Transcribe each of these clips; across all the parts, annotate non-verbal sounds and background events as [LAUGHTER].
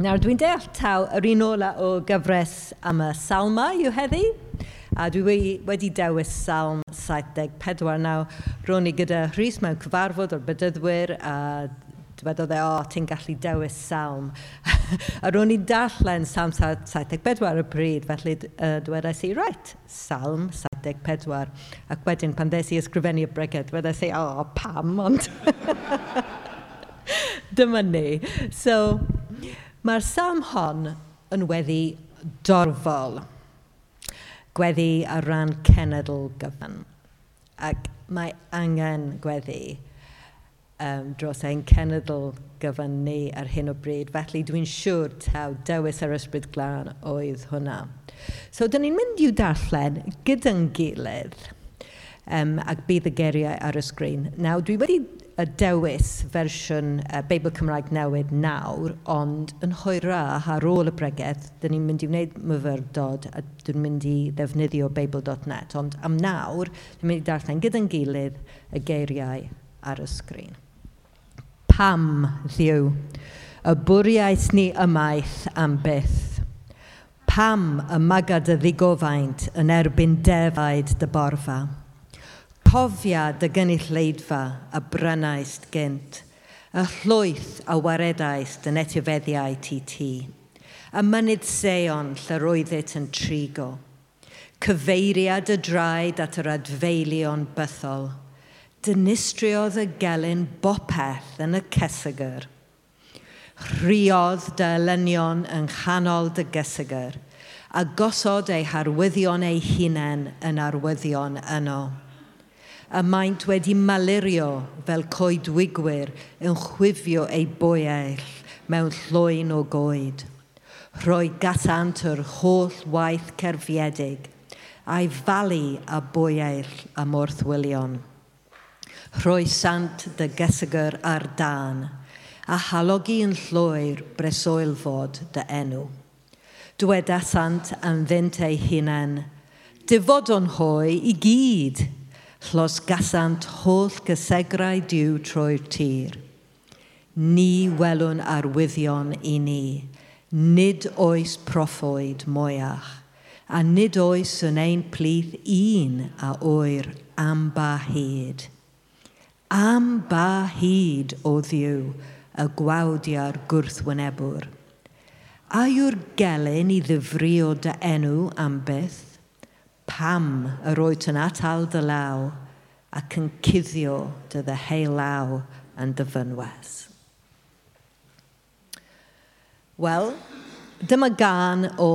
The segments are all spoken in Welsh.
Nawr, dwi'n deall taw yr un ola o gyfres am y Salma yw heddi. A dwi wedi, wedi dewis salm 74 naw. Ro'n i gyda Rhys mewn cyfarfod o'r bydyddwyr a dywedodd e, o, oh, ti'n gallu dewis salm. [LAUGHS] a ro'n i darllen salm 74 y bryd, felly uh, dwedais i, e, right, salm 74. Ac wedyn, pan ddes i ysgrifennu y breged, dwedais i, e, o, oh, pam, ond... [LAUGHS] Dyma ni. So, Mae'r sam hon yn weddi dorfol, gweddi ar ran cenedl gyfan. Ac mae angen gweddi um, dros ein cenedl gyfan ni ar hyn o bryd. Felly dwi'n siŵr taw dewis yr ysbryd glân oedd hwnna. So, dyn ni'n mynd i'w darllen gyda'n gilydd um, ac bydd y geriau ar y sgrin. Nawr, dwi wedi y dewis fersiwn uh, Beibl Cymraeg Newydd nawr, ond yn hwyrach ar ôl y bregeth, dyn ni'n mynd i wneud myfyrdod a dwi'n mynd i ddefnyddio beibl.net, ond am nawr, dwi'n mynd i darllen gyda'n gilydd y geiriau ar y sgrin. Pam, ddiw, y bwriaeth ni ymaith am byth. Pam y magad y ddigofaint yn erbyn defaid dy borfa. Cofiad y gynulleidfa a brynaist gynt, y llwyth a waredaist yn etifeddiau ti ti, y mynydd seon lle roeddet yn trigo, cyfeiriad y draed at yr adfeilion bythol, dynistriodd y gelyn bopeth yn y cesygyr. Rhiodd dy elynion yng nghanol dy gesygyr, a gosod ei harwyddion ei hunain yn arwyddion yno a maent wedi malurio fel coedwigwyr yn chwifio ei boell mewn llwy'n o goed. Rhoi gatant yr holl waith cerfiedig a'i falu a boell a morthwylion. Rhoi sant dy gesygyr ar dan a halogi yn llwyr bresoel fod dy enw. Dweda sant am fynt ei hunain, dyfod o'n hoi i gyd – llos gasant holl gysegrau diw trwy'r tir. Ni welwn arwyddion i ni, nid oes proffoed mwyach, a nid oes yn ein plith un a oer am ba hyd. Am ba hyd o ddiw y gwawdia'r gwrthwynebwr. A yw'r gelyn i ddifri dy enw am byth? pam yr oed yn atal dy law ac yn cuddio dy ddeheilaw yn dyfynwes. Wel, dyma gan o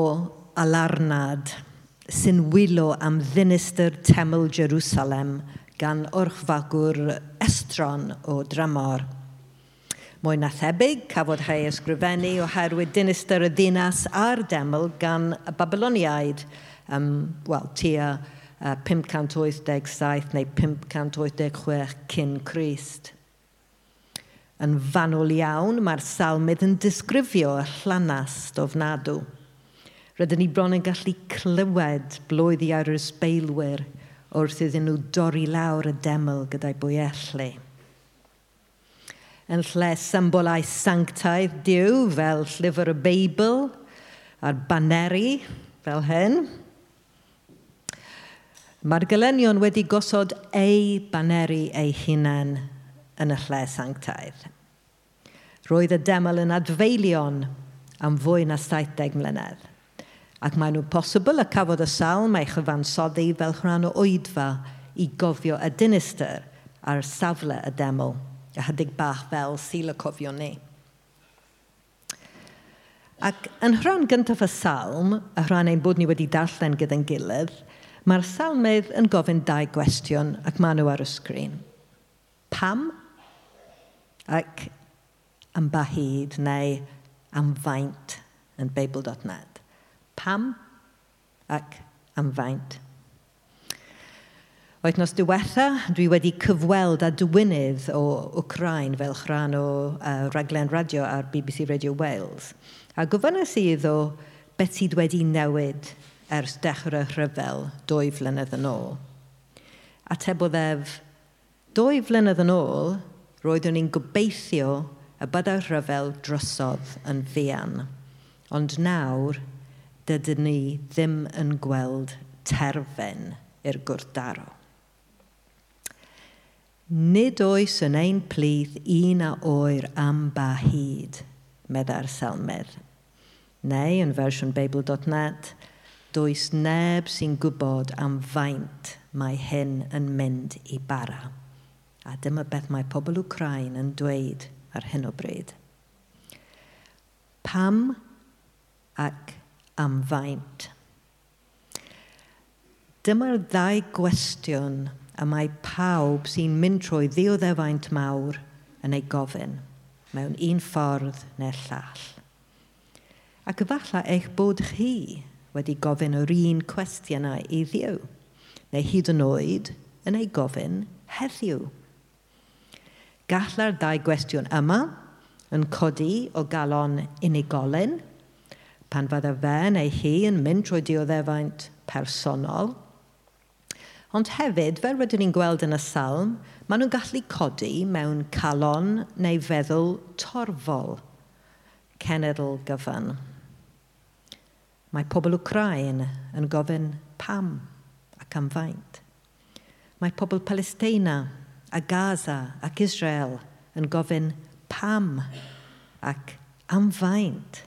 alarnad sy'n wylo am ddinistyr teml Jerusalem gan orchfagwr estron o dramor. Mwy na thebyg, cafodd rhai ysgrifennu oherwydd dinistyr y ddinas a'r deml gan y Babyloniaid – um, wel, tua uh, 587 neu 586 cyn Christ. Yn fanwl iawn, mae'r salmydd yn disgrifio y llanast ofnadw. Rydyn ni bron yn gallu clywed blwydd i ar yr ysbeilwyr wrth iddyn nhw dorri lawr y deml gyda'i bwyellu. Yn lle symbolau sanctaidd diw fel llyfr y Beibl a'r baneri fel hyn, Mae'r gelynion wedi gosod ei baneri ei hunain yn y lle sanctaidd. Roedd y deml yn adfeilion am fwy na 70 mlynedd, ac mae nhw posibl y cafodd y salm ei chyfansoddi fel rhan o oedfa i gofio y dinister ar safle y deml, a hydig bach fel syl y cofio ni. Ac yn rhan gyntaf y salm, y rhan ein bod ni wedi darllen gyda'n gilydd, Mae'r salmydd yn gofyn dau gwestiwn ac maen nhw ar y sgrin. Pam ac am ba hyd neu am faint yn Beibl.net. Pam ac am faint. Oednos diwetha, dwi wedi cyfweld a dywynydd o Wcrain fel chran o uh, raglen radio ar BBC Radio Wales. A gofynnais i iddo beth sydd wedi newid ers dechrau rhyfel dwy flynedd yn ôl. Atebodd ef, dwy flynedd yn ôl, roeddwn ni'n gobeithio y byddai rhyfel drysodd yn fian. Ond nawr, dydyn ni ddim yn gweld terfen i'r gwrdaro. Nid oes yn ein plith un a oer am ba hyd, meddai'r selmydd. Neu, yn fersiwn Beibl.net, Does neb sy'n gwybod am faint mae hyn yn mynd i bara. A dyma beth mae pobl Wcrain yn dweud ar hyn o bryd. Pam ac am faint? Dyma'r ddau gwestiwn y mae pawb sy'n mynd trwy ddioddefaint mawr yn ei gofyn mewn un ffordd neu llall. Ac efallai eich bod chi wedi gofyn yr un cwestiynau iddiw, neu hyd yn oed yn ei gofyn heddiw. Gallai'r ddau gwestiwn yma yn codi o galon unigolyn, pan fydda fe neu hi yn mynd trwy dioddefaint personol, Ond hefyd, fel rydyn ni'n gweld yn y salm, maen nhw'n gallu codi mewn calon neu feddwl torfol, cenedl gyfan. Mae pobl Wcrain yn gofyn pam ac am faint. Mae pobl Palestina a Gaza ac Israel yn gofyn pam ac am faint.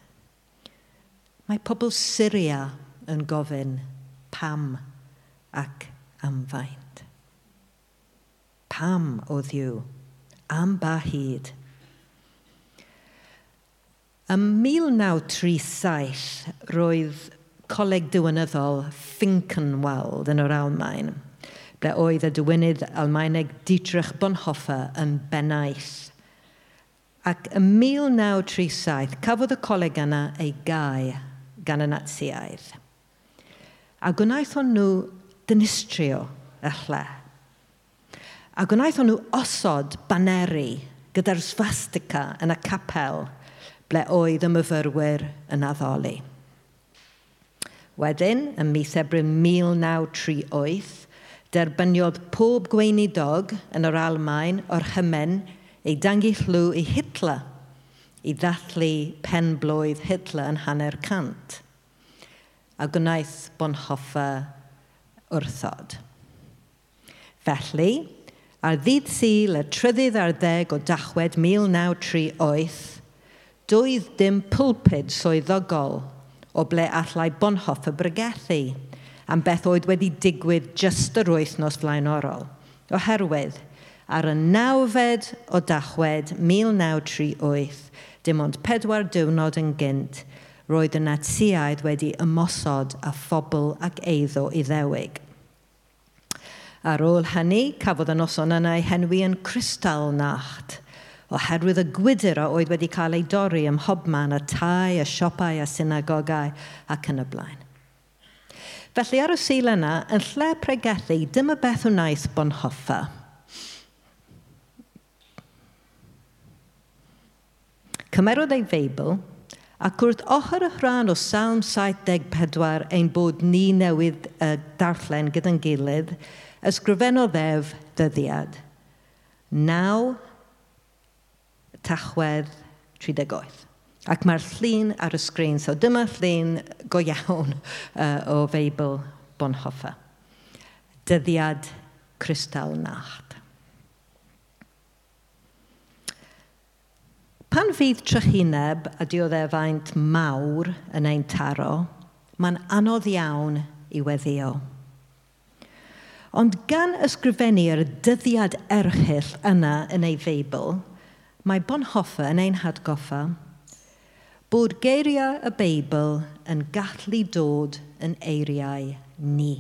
Mae pobl Syria yn gofyn pam ac am faint. Pam o ddiw, am ba hyd, Ym 1937 roedd coleg diwynyddol Finkenwald yn yr Almain, ble oedd y diwynydd Almaeneg Dietrich Bonhoeffer yn bennaeth. Ac ym 1937 cafodd y coleg yna ei gau gan y Natsiaidd. A gwnaeth hon nhw dynistrio y lle. A gwnaeth hon nhw osod baneri gyda'r swastika yn y capel – ble oedd y myfyrwyr yn addoli. Wedyn, ym mis Ebrym 1938, derbyniodd pob gweinidog yn yr Almain o'r hymen ei dangu llw i Hitler i ddathlu penblwydd Hitler yn hanner cant. A gwnaeth Bonhoffa wrthod. Felly, ar ddydd syl y trydydd ar ddeg o dachwed 1938, doedd dim pwlpud swyddogol o ble allai bonhoff y am beth oedd wedi digwydd just yr wythnos flaenorol. Oherwydd, ar y nawfed o dachwed 1938, dim ond pedwar diwrnod yn gynt, roedd y natsiaid wedi ymosod a phobl ac eiddo i ddewig. Ar ôl hynny, cafodd y noson yna ei henwi yn Crystal Nacht – oherwydd y gwydr o oedd wedi cael ei dorri ym mhobman y tai, y siopau y synagogau ac yn y blaen. Felly ar y sil yna, yn lle pregethu, dyma beth wnaeth bonhoffa. Cymerodd ei feibl, ac wrth ochr y rhan o Salm 74 ein bod ni newydd uh, darllen gyda'n gilydd, ysgrifennodd ef dyddiad. Naw Tachwedd 38. Ac mae'r llun ar y sgrin, so dyma llun go iawn [LAUGHS] uh, o Feibl Bonhoffa. Dyddiad Crystal Nacht. Pan fydd trychineb a dioddefaint mawr yn ein taro, mae'n anodd iawn i weddio. Ond gan ysgrifennu'r dyddiad erchill yna yn ei feibl, mae Bonhoeffer yn ein hadgoffa bod geiriau y Beibl yn gallu dod yn eiriau ni.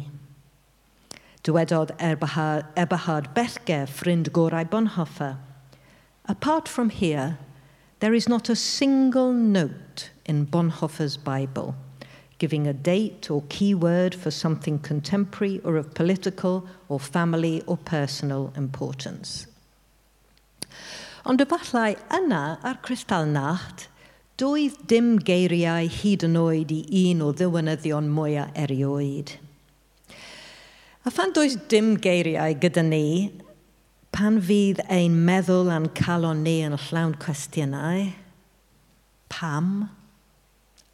Dywedodd er Eberhard, Eberhard Bethge, ffrind gorau Bonhoeffer, Apart from here, there is not a single note in Bonhoeffer's Bible giving a date or keyword for something contemporary or of political or family or personal importance. Ond efallai yna ar crystal Nacht, doedd dim geiriau hyd yn oed i un o ddiwynyddion mwyaf erioed. A phan does dim geiriau gyda ni, pan fydd ein meddwl a'n calon ni yn llawn cwestiynau, pam,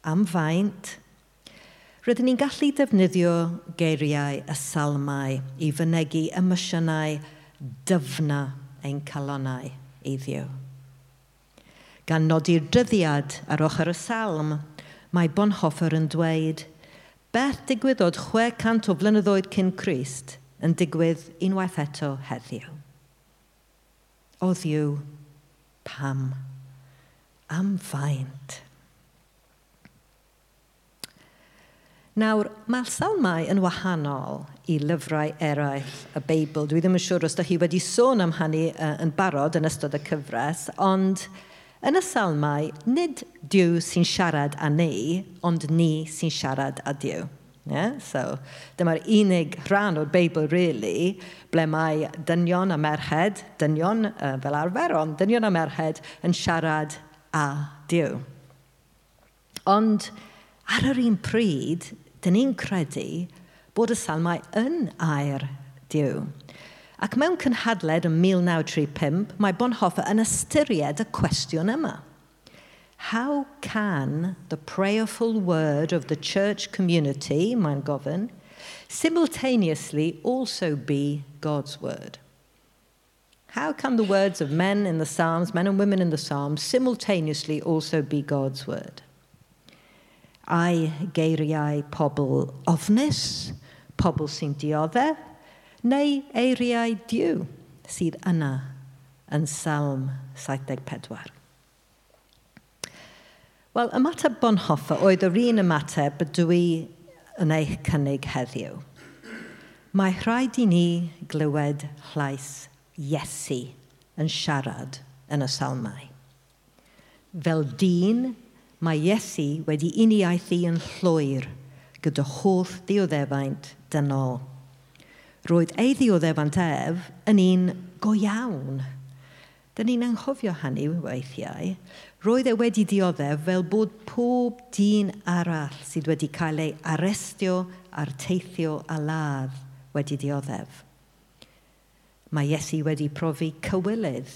am faint, rydyn ni'n gallu defnyddio geiriau y salmau i fynegu emosiynau dyfna ein calonau eiddiw. Gan nodi'r dyddiad ar ochr y salm, mae Bonhoeffer yn dweud, beth digwyddodd 600 o flynyddoedd cyn Christ yn digwydd unwaith eto heddiw. Oddiw, pam, am faint. Nawr, mae'r salmau yn wahanol i lyfrau eraill y Beibl. Dwi ddim yn siŵr os da chi wedi sôn am hynny uh, yn barod yn ystod y cyfres, ond yn y salmau, nid Dyw sy'n siarad â ni, ond ni sy'n siarad â Dyw. Yeah? So, dyma'r unig rhan o'r Beibl, really, ble mae dynion a merched, dynion uh, fel arfer, ond dynion a merched yn siarad â Dyw. Ond ar yr un pryd, dyn ni'n credu bod y salmau yn air diw. Ac mewn cynhadled yn 1935, mae Bonhoeffer yn ystyried y cwestiwn yma. How can the prayerful word of the church community, mae'n gofyn, simultaneously also be God's word? How can the words of men in the Psalms, men and women in the Psalms, simultaneously also be God's word? a'i geiriau pobl ofnus, pobl sy'n dioddef, neu eiriau diw sydd yna yn Salm 74. Wel, ymateb Bonhoffa oedd yr un ymateb y dwi yn eich cynnig heddiw. Mae rhaid i ni glywed llais Iesu yn siarad yn y salmau. Fel dyn, mae Iesu wedi uniaethu yn llwyr gyda holl ddioddefaint dynol. Roedd ei ddioddef antef yn un go iawn. Dyn ni'n anghofio hynny weithiau. Roedd e wedi dioddef fel bod pob dyn arall sydd wedi cael ei arestio a'r teithio a ladd wedi dioddef. Mae Iesu wedi profi cywilydd.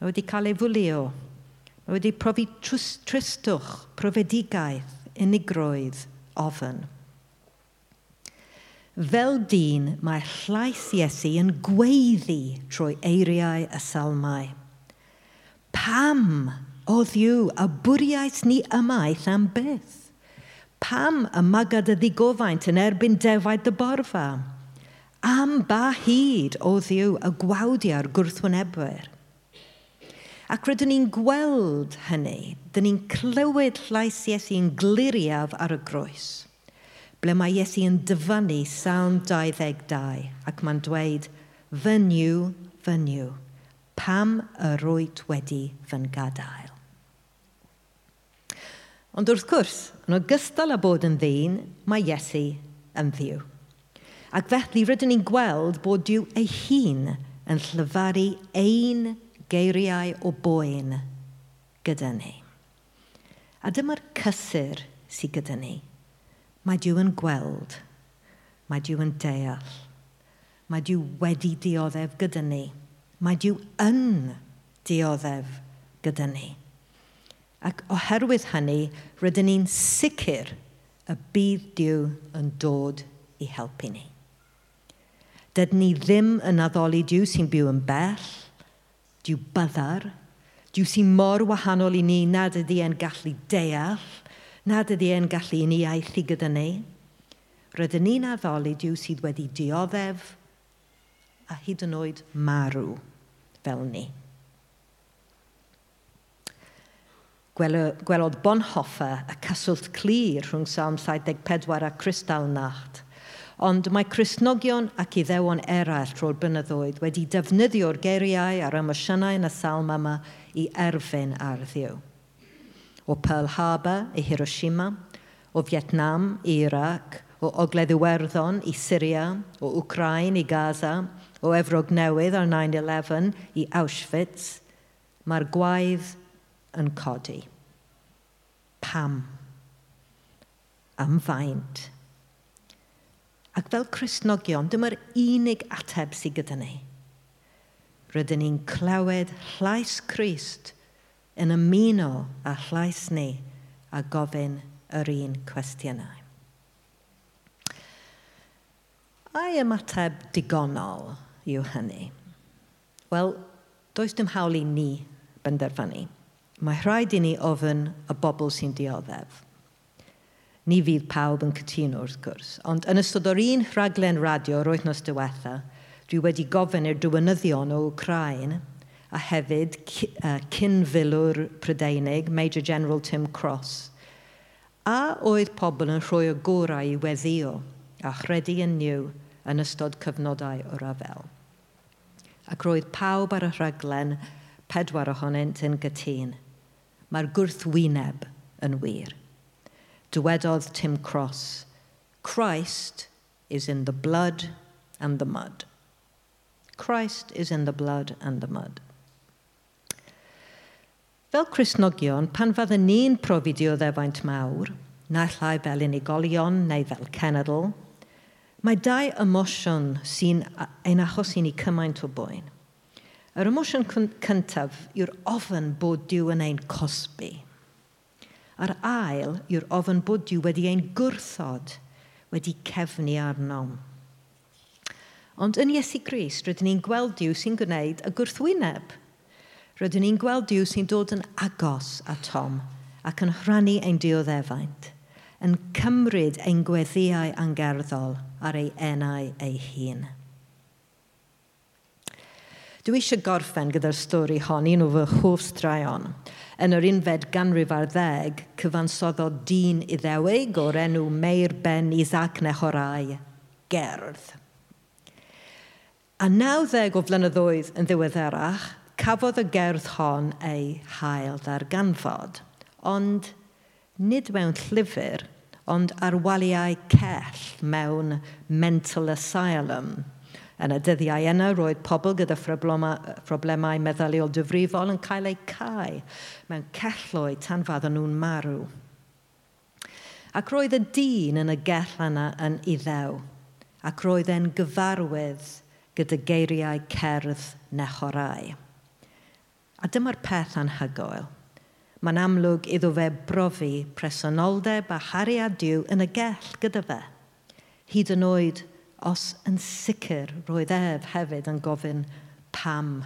Mae wedi cael ei fwlio. Mae wedi profi trwst, tristwch, profedigaeth, unigrwydd, ofyn. Fel dyn mae llais Iesu yn gweiddi trwy eiriau y salmau. Pam oddiw a bwriais ni ymaith am beth? Pam y magad y ddigofaint yn erbyn defaid dy borfa? Am ba hyd oddiw y gwawdiau'r gwrthwynebwyr? Ac rydyn ni'n gweld hynny, dyn ni'n clywed llais Iesu'n gliriaf ar y groes ble mae Iesu yn dyfynnu sawn 22 ac mae'n dweud, fy niw, fy niw, pam y rwyt wedi fy'n gadael. Ond wrth gwrs, yn ogystal â bod yn ddyn, mae Iesu yn ddiw. Ac felly rydyn ni'n gweld bod Dyw ei hun yn llyfaru ein geiriau o boen gyda ni. A dyma'r cysur sydd gyda ni. Mae Dyw yn gweld. Mae Dyw yn deall. Mae Dyw wedi dioddef gyda ni. Mae Dyw yn dioddef gyda ni. Ac oherwydd hynny, rydyn ni'n sicr y bydd Dyw yn dod i helpu ni. Dydyn ni ddim yn addoli Dyw sy'n byw yn bell, Dyw byddar, Dyw sy'n mor wahanol i ni nad ydy e'n gallu deall, nad ydy e'n gallu ni iaith i gyda ni. Rydyn ni'n addoli diw sydd wedi dioddef a hyd yn oed marw fel ni. Gwelodd Bonhoeffer y cyswllt clir rhwng Psalm 74 a Cristalnacht, ond mae Crisnogion ac Iddewon eraill tro'r bynyddoedd wedi defnyddio'r geiriau a'r emosiynau yn y salm yma i erfyn ar ddiw o Pearl Harbor i Hiroshima, o Vietnam i Iraq, o Ogledd Iwerddon i Syria, o Ukraine i Gaza, o Efrog Newydd ar 9-11 i Auschwitz, mae'r gwaedd yn codi. Pam? Am faint? Ac fel Cresnogion, dyma'r unig ateb sydd gyda ni. Rydyn ni'n clywed llais Christ yn ymuno a llais ni a gofyn yr un cwestiynau. Ai ymateb digonol yw hynny? Wel, does dim hawl i ni benderfynu. Mae rhaid i ni ofyn y bobl sy'n dioddef. Ni fydd pawb yn cytuno wrth gwrs, ond yn ystod o'r un rhaglen radio roedd nos diwetha, dwi wedi gofyn i'r dywynyddion o Ukraine a hefyd uh, cynfilwr Prydeinig, Major General Tim Cross. A oedd pobl yn rhoi y gorau i weddio a chredu yn niw yn ystod cyfnodau o rafel. Ac roedd pawb ar y rhaglen pedwar ohonynt yn gytun. Mae'r gwrthwyneb yn wir. Dywedodd Tim Cross, Christ is in the blood and the mud. Christ is in the blood and the mud. Fel Cresnogion, pan fydden ni'n profi dioddefaint mawr, na llai fel unigolion neu fel cenedl, mae dau emosiwn sy'n ein achos i ni cymaint o boen. Yr emosiwn cyntaf yw'r ofyn bod Dyw yn ein cosbi. A'r ail yw'r ofyn bod Dyw wedi ein gwrthod, wedi cefnu arnom. Ond yn Iesu Gris, rydyn ni'n gweld Dyw sy'n gwneud y gwrthwyneb – Rydyn ni'n gweld Dyw sy'n dod yn agos a Tom ac yn rhannu ein dioddefaint, yn cymryd ein gweddiau angerddol ar ei enau ei hun. Dwi eisiau gorffen gyda'r stori hon un o fy hoff straeon. Yn yr unfed ganrif ar ddeg, cyfansoddodd dyn iddewig o'r enw Meir Ben Isaac Nehorau, gerdd. A nawddeg o flynyddoedd yn ddiweddarach, Cafodd y gerdd hon ei hael ddarganfod, ond nid mewn llyfr, ond ar waliau cell mewn mental asylum. Yn y dyddiau yna, roedd pobl gyda problemau meddyliol dyfrifol yn cael eu cael mewn celloedd tan fadden nhw'n marw. Ac roedd y dyn yn y gell yna yn iddew, ac roedd e'n gyfarwydd gyda geiriau cerdd nechorau. A dyma'r peth anhygoel. Mae'n amlwg iddo fe brofi presenoldeb a hariad diw yn y gell gyda fe. Hyd yn oed os yn sicr roedd ef hefyd yn gofyn pam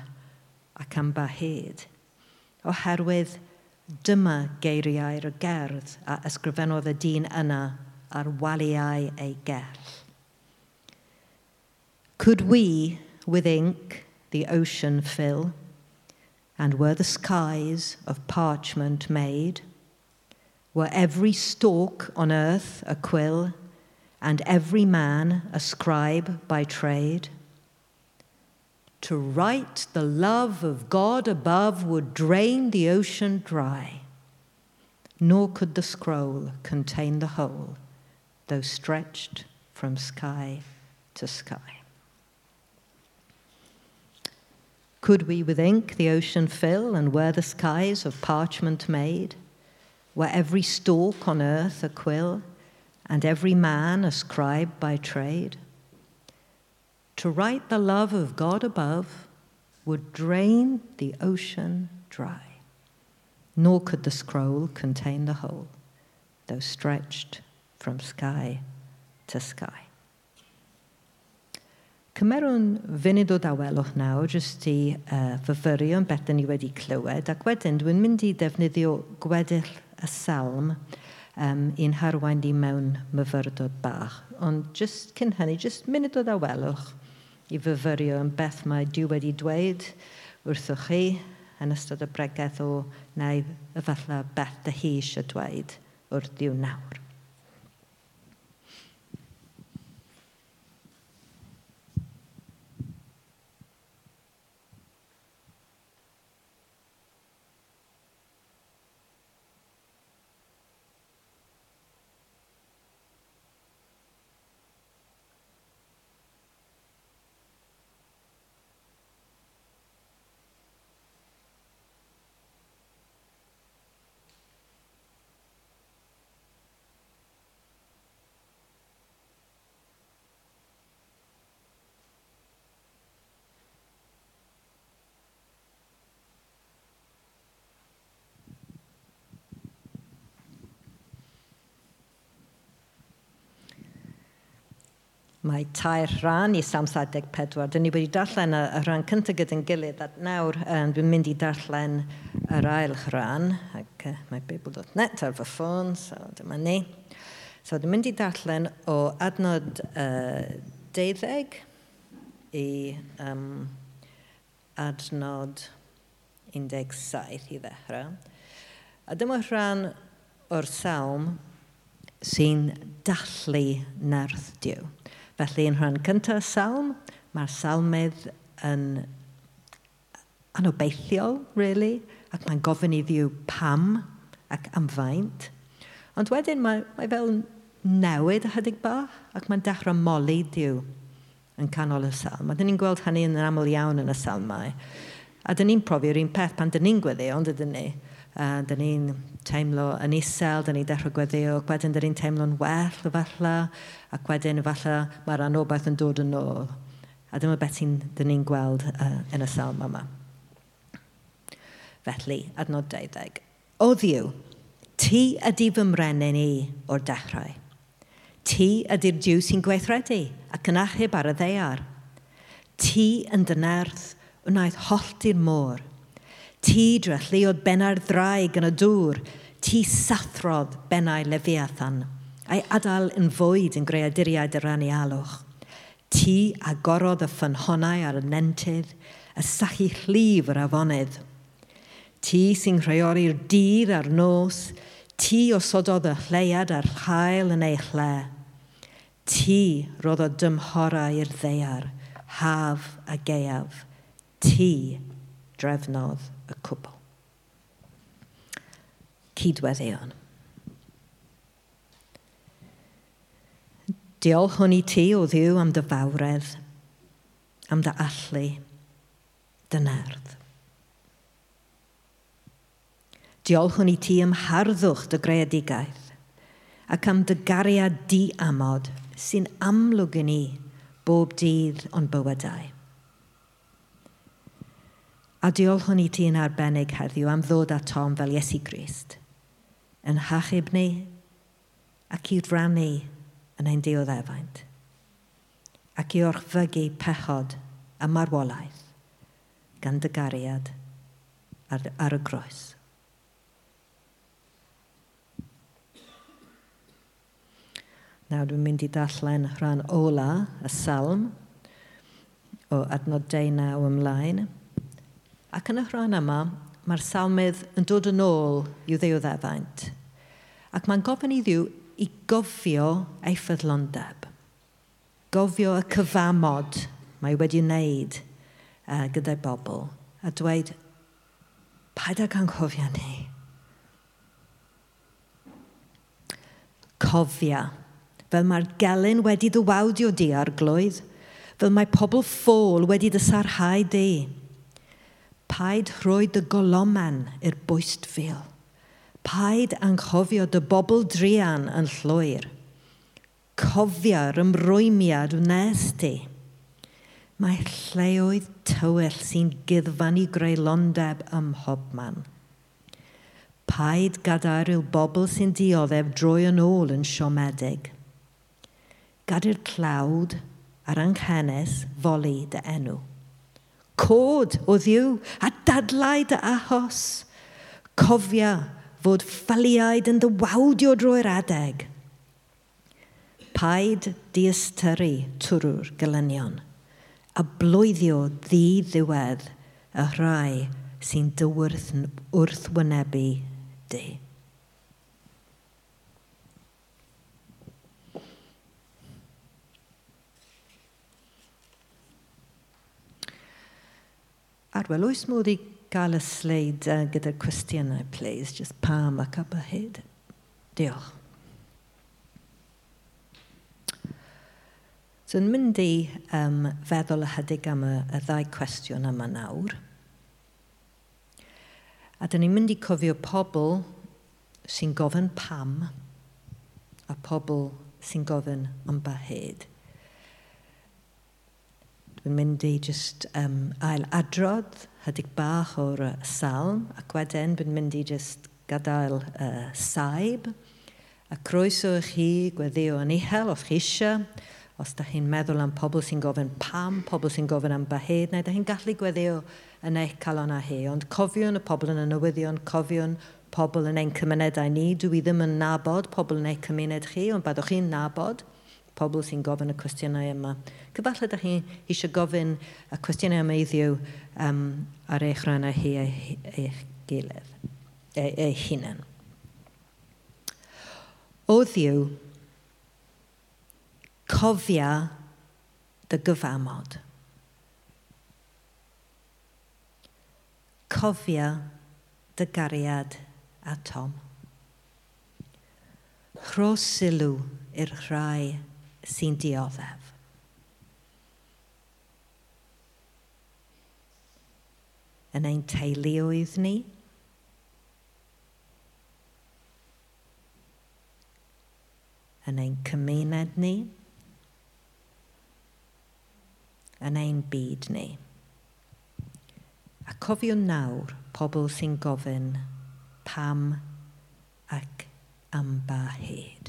ac am ba hyd. Oherwydd dyma geiriau'r gerdd a ysgrifennodd y dyn yna ar waliau ei gell. Could we, with ink, the ocean fill, and were the skies of parchment made, were every stalk on earth a quill, and every man a scribe by trade. To write the love of God above would drain the ocean dry, nor could the scroll contain the whole, though stretched from sky to sky. Could we with ink the ocean fill, and were the skies of parchment made? Were every stalk on earth a quill? and every man a scribe by trade. To write the love of God above would drain the ocean dry, nor could the scroll contain the whole, though stretched from sky to sky. Cymerwn funud o dawelwch nawr jyst i uh, fyfyrio yn beth ni wedi clywed ac wedyn dwi'n mynd i defnyddio gweddill y salm um, i'n harwain ni mewn myfyrdod bach. Ond jyst cyn hynny, jyst munud o ddawelwch i fyfyrio yn beth mae Dyw wedi dweud wrthoch chi yn ystod y bregeth o neu efallai beth dy hi eisiau dweud wrth Dyw nawr. mae tair rhan i 74. Dyn ni wedi darllen y, y rhan cyntaf gyda'n gilydd, a nawr um, dwi'n mynd i darllen yr ail rhan, ac uh, mae bibl.net ar fy ffôn, so dyma ni. So dwi'n mynd i darllen o adnod uh, 12 i um, adnod 17 i ddechrau. A dyma rhan o'r salm sy'n dallu nerth diw. Felly, yn rhan cyntaf y salm, mae'r salmydd yn anobeithiol, really, ac mae'n gofyn i ddiw pam ac am faint. Ond wedyn mae, mae fel newid ychydig bach ac mae'n dechrau moli diw yn canol y salm. A dyn ni'n gweld hynny yn aml iawn yn y salmau. A dyn ni'n profi'r un peth pan dyn ni'n gweddio, ond ydyn ni. Uh, dyn ni'n teimlo yn isel, dyn ni'n dechrau gweddio, ac wedyn dyn ni'n teimlo'n well o falle, ac wedyn falle mae'r anobaith yn dod yn ôl. A dyma beth dyn ni'n gweld uh, yn y salm yma. Felly, adnod 12. O ddiw, ti ydy fy mrennyn i o'r dechrau. Ti ydy'r diw sy'n gweithredu ac yn achub ar y ddeiar. Ti yn dynerth wnaeth hollti'r môr Ti dralluodd benna'r ddraig yn y dŵr, ti sathrodd bennau lefiathan, a'i adael yn fwyd yn greaduriad yr alwch. Ti agorodd y ffynhonau ar y nentydd, y sachu llif yr afonydd. Ti sy'n rheori'r dydd a'r nos, ti osododd y lleiad a'r chael yn ei hle. Ti roedd o dymhorau i'r ddeiar, haf a geaf. Ti drefnodd y cwbl. Cydweddion. Diolch hwn i ti o ddiw am dy fawredd, am dy allu, dy nerdd. Diolch hwn i ti am harddwch dy greadigaeth ac am dy gariad di amod sy'n amlwg yn ni bob dydd o'n bywydau. A diolch i ti yn arbennig heddiw am ddod â Tom fel Iesu Grist yn hachub ni ac i rannu yn ein dioddefaint ac i orchfygu pechod a marwolaeth gan dy gariad ar, ar y groes. Nawr dwi'n mynd i darllen rhan ola y salm o adnod 19 ymlaen. Ac yn y rhan yma, mae'r salmydd yn dod yn ôl i'w ddeoddefaint. Ac mae'n gofyn i ddiw i gofio ei ffyddlondeb. Gofio y cyfamod mae wedi wneud uh, gyda'i bobl. A dweud, paid ag anghofio ni. Cofia, fel mae'r gelyn wedi ddywawdio di ar glwydd, fel mae pobl ffôl wedi dysarhau di. Paid rhoi dy goloman i'r bwyst fel. Paid anghofio dy bobl drian yn llwyr. Cofio'r ymrwymiad wnes ti. Mae lleoedd tywyll sy'n gyddfan i greulondeb ym mhobman. Paid gadair i'w bobl sy'n dioddef droi yn ôl yn siomedig. Gadw'r clawd a'r anghenes foli dy enw cod o ddiw a dadlau dy ahos. Cofia fod ffaliaid yn dywawdio drwy'r adeg. Paid diastyru twrw'r gylynion a blwyddio ddi ddiwedd y rhai sy'n dywyrth wrthwynebu di. Arwel, oes modd i gael y sleid uh, gyda'r cwestiynau, please, just pam ac up ahead. Diolch. So yn mynd i um, feddwl ychydig am y, y ddau cwestiwn yma nawr. A dyn ni'n mynd i cofio pobl sy'n gofyn pam a pobl sy'n gofyn am bahed. Dwi'n mynd i just um, ail adrodd hydig bach o'r uh, salm ac wedyn bydd mynd i just gadael uh, saib a croeso i chi gweddio yn uchel os chi eisiau os da chi'n meddwl am pobl sy'n gofyn pam, pobl sy'n gofyn am bahed, neu da chi'n gallu gweddio yn eich calon a he. Ond cofiwn y pobl yn y newyddion, cofiwn pobl yn ein cymunedau ni. Dwi ddim yn nabod pobl yn eich cymuned chi, ond byddwch chi'n nabod pobl sy'n gofyn y cwestiynau yma. Cyfalle da chi eisiau gofyn y cwestiynau yma iddiw um, ar eich rhan a hi eich gilydd, e, eich hunain. O ddiw, cofia dy gyfamod. Cofia dy gariad a Tom. Rho sylw i'r rhai sy'n dioddef. Yn ein teuluoedd ni, yn ein cymuned ni, yn ein byd ni. A cofiwn nawr pobl sy'n gofyn pam ac am ba hyd.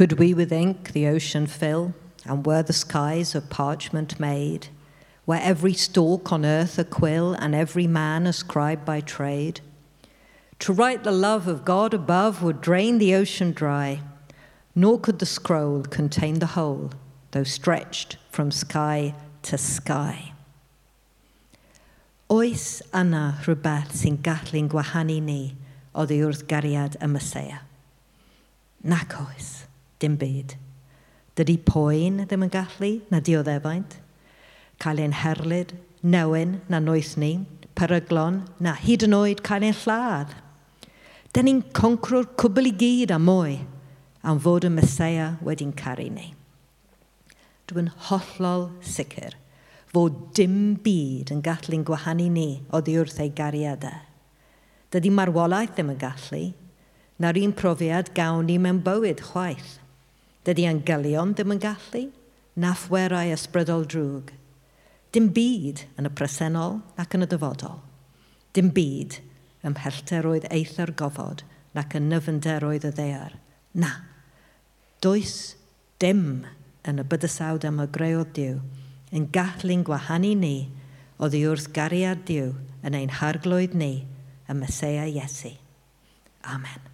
Could we with ink the ocean fill, and were the skies of parchment made, where every stalk on earth a quill, and every man a scribe by trade? To write the love of God above would drain the ocean dry, nor could the scroll contain the whole, though stretched from sky to sky. Oes yna rhywbeth sy'n gallu'n gwahanu ni oddi wrth gariad y Mesoea? Nac dim byd. Dydy poen ddim yn gallu na dioddefaint, cael ein herlyd, newyn na noeth ni, peryglon na hyd yn oed cael ein lladd. Dyn ni'n concro'r cwbl i gyd a mwy am fod y Mesoea wedi'n caru ni. Dwi'n hollol sicr fod dim byd yn gallu'n gwahanu ni oddi wrth ei gariadau. Dydy marwolaeth ddim yn gallu, na'r un profiad gawn ni mewn bywyd chwaith. Dydy angelion ddim yn gallu, na phwerau ysbrydol drwg. Dim byd yn y presennol nac yn y dyfodol. Dim byd ym mhellteroedd eitha'r gofod nac yn nyfynderoedd y ddear. Na, does dim yn y bydysawd am y greodd diw yn gallu'n gwahanu ni oddi wrth gariad diw yn ein harglwydd ni, y Mesoea Iesu. Amen.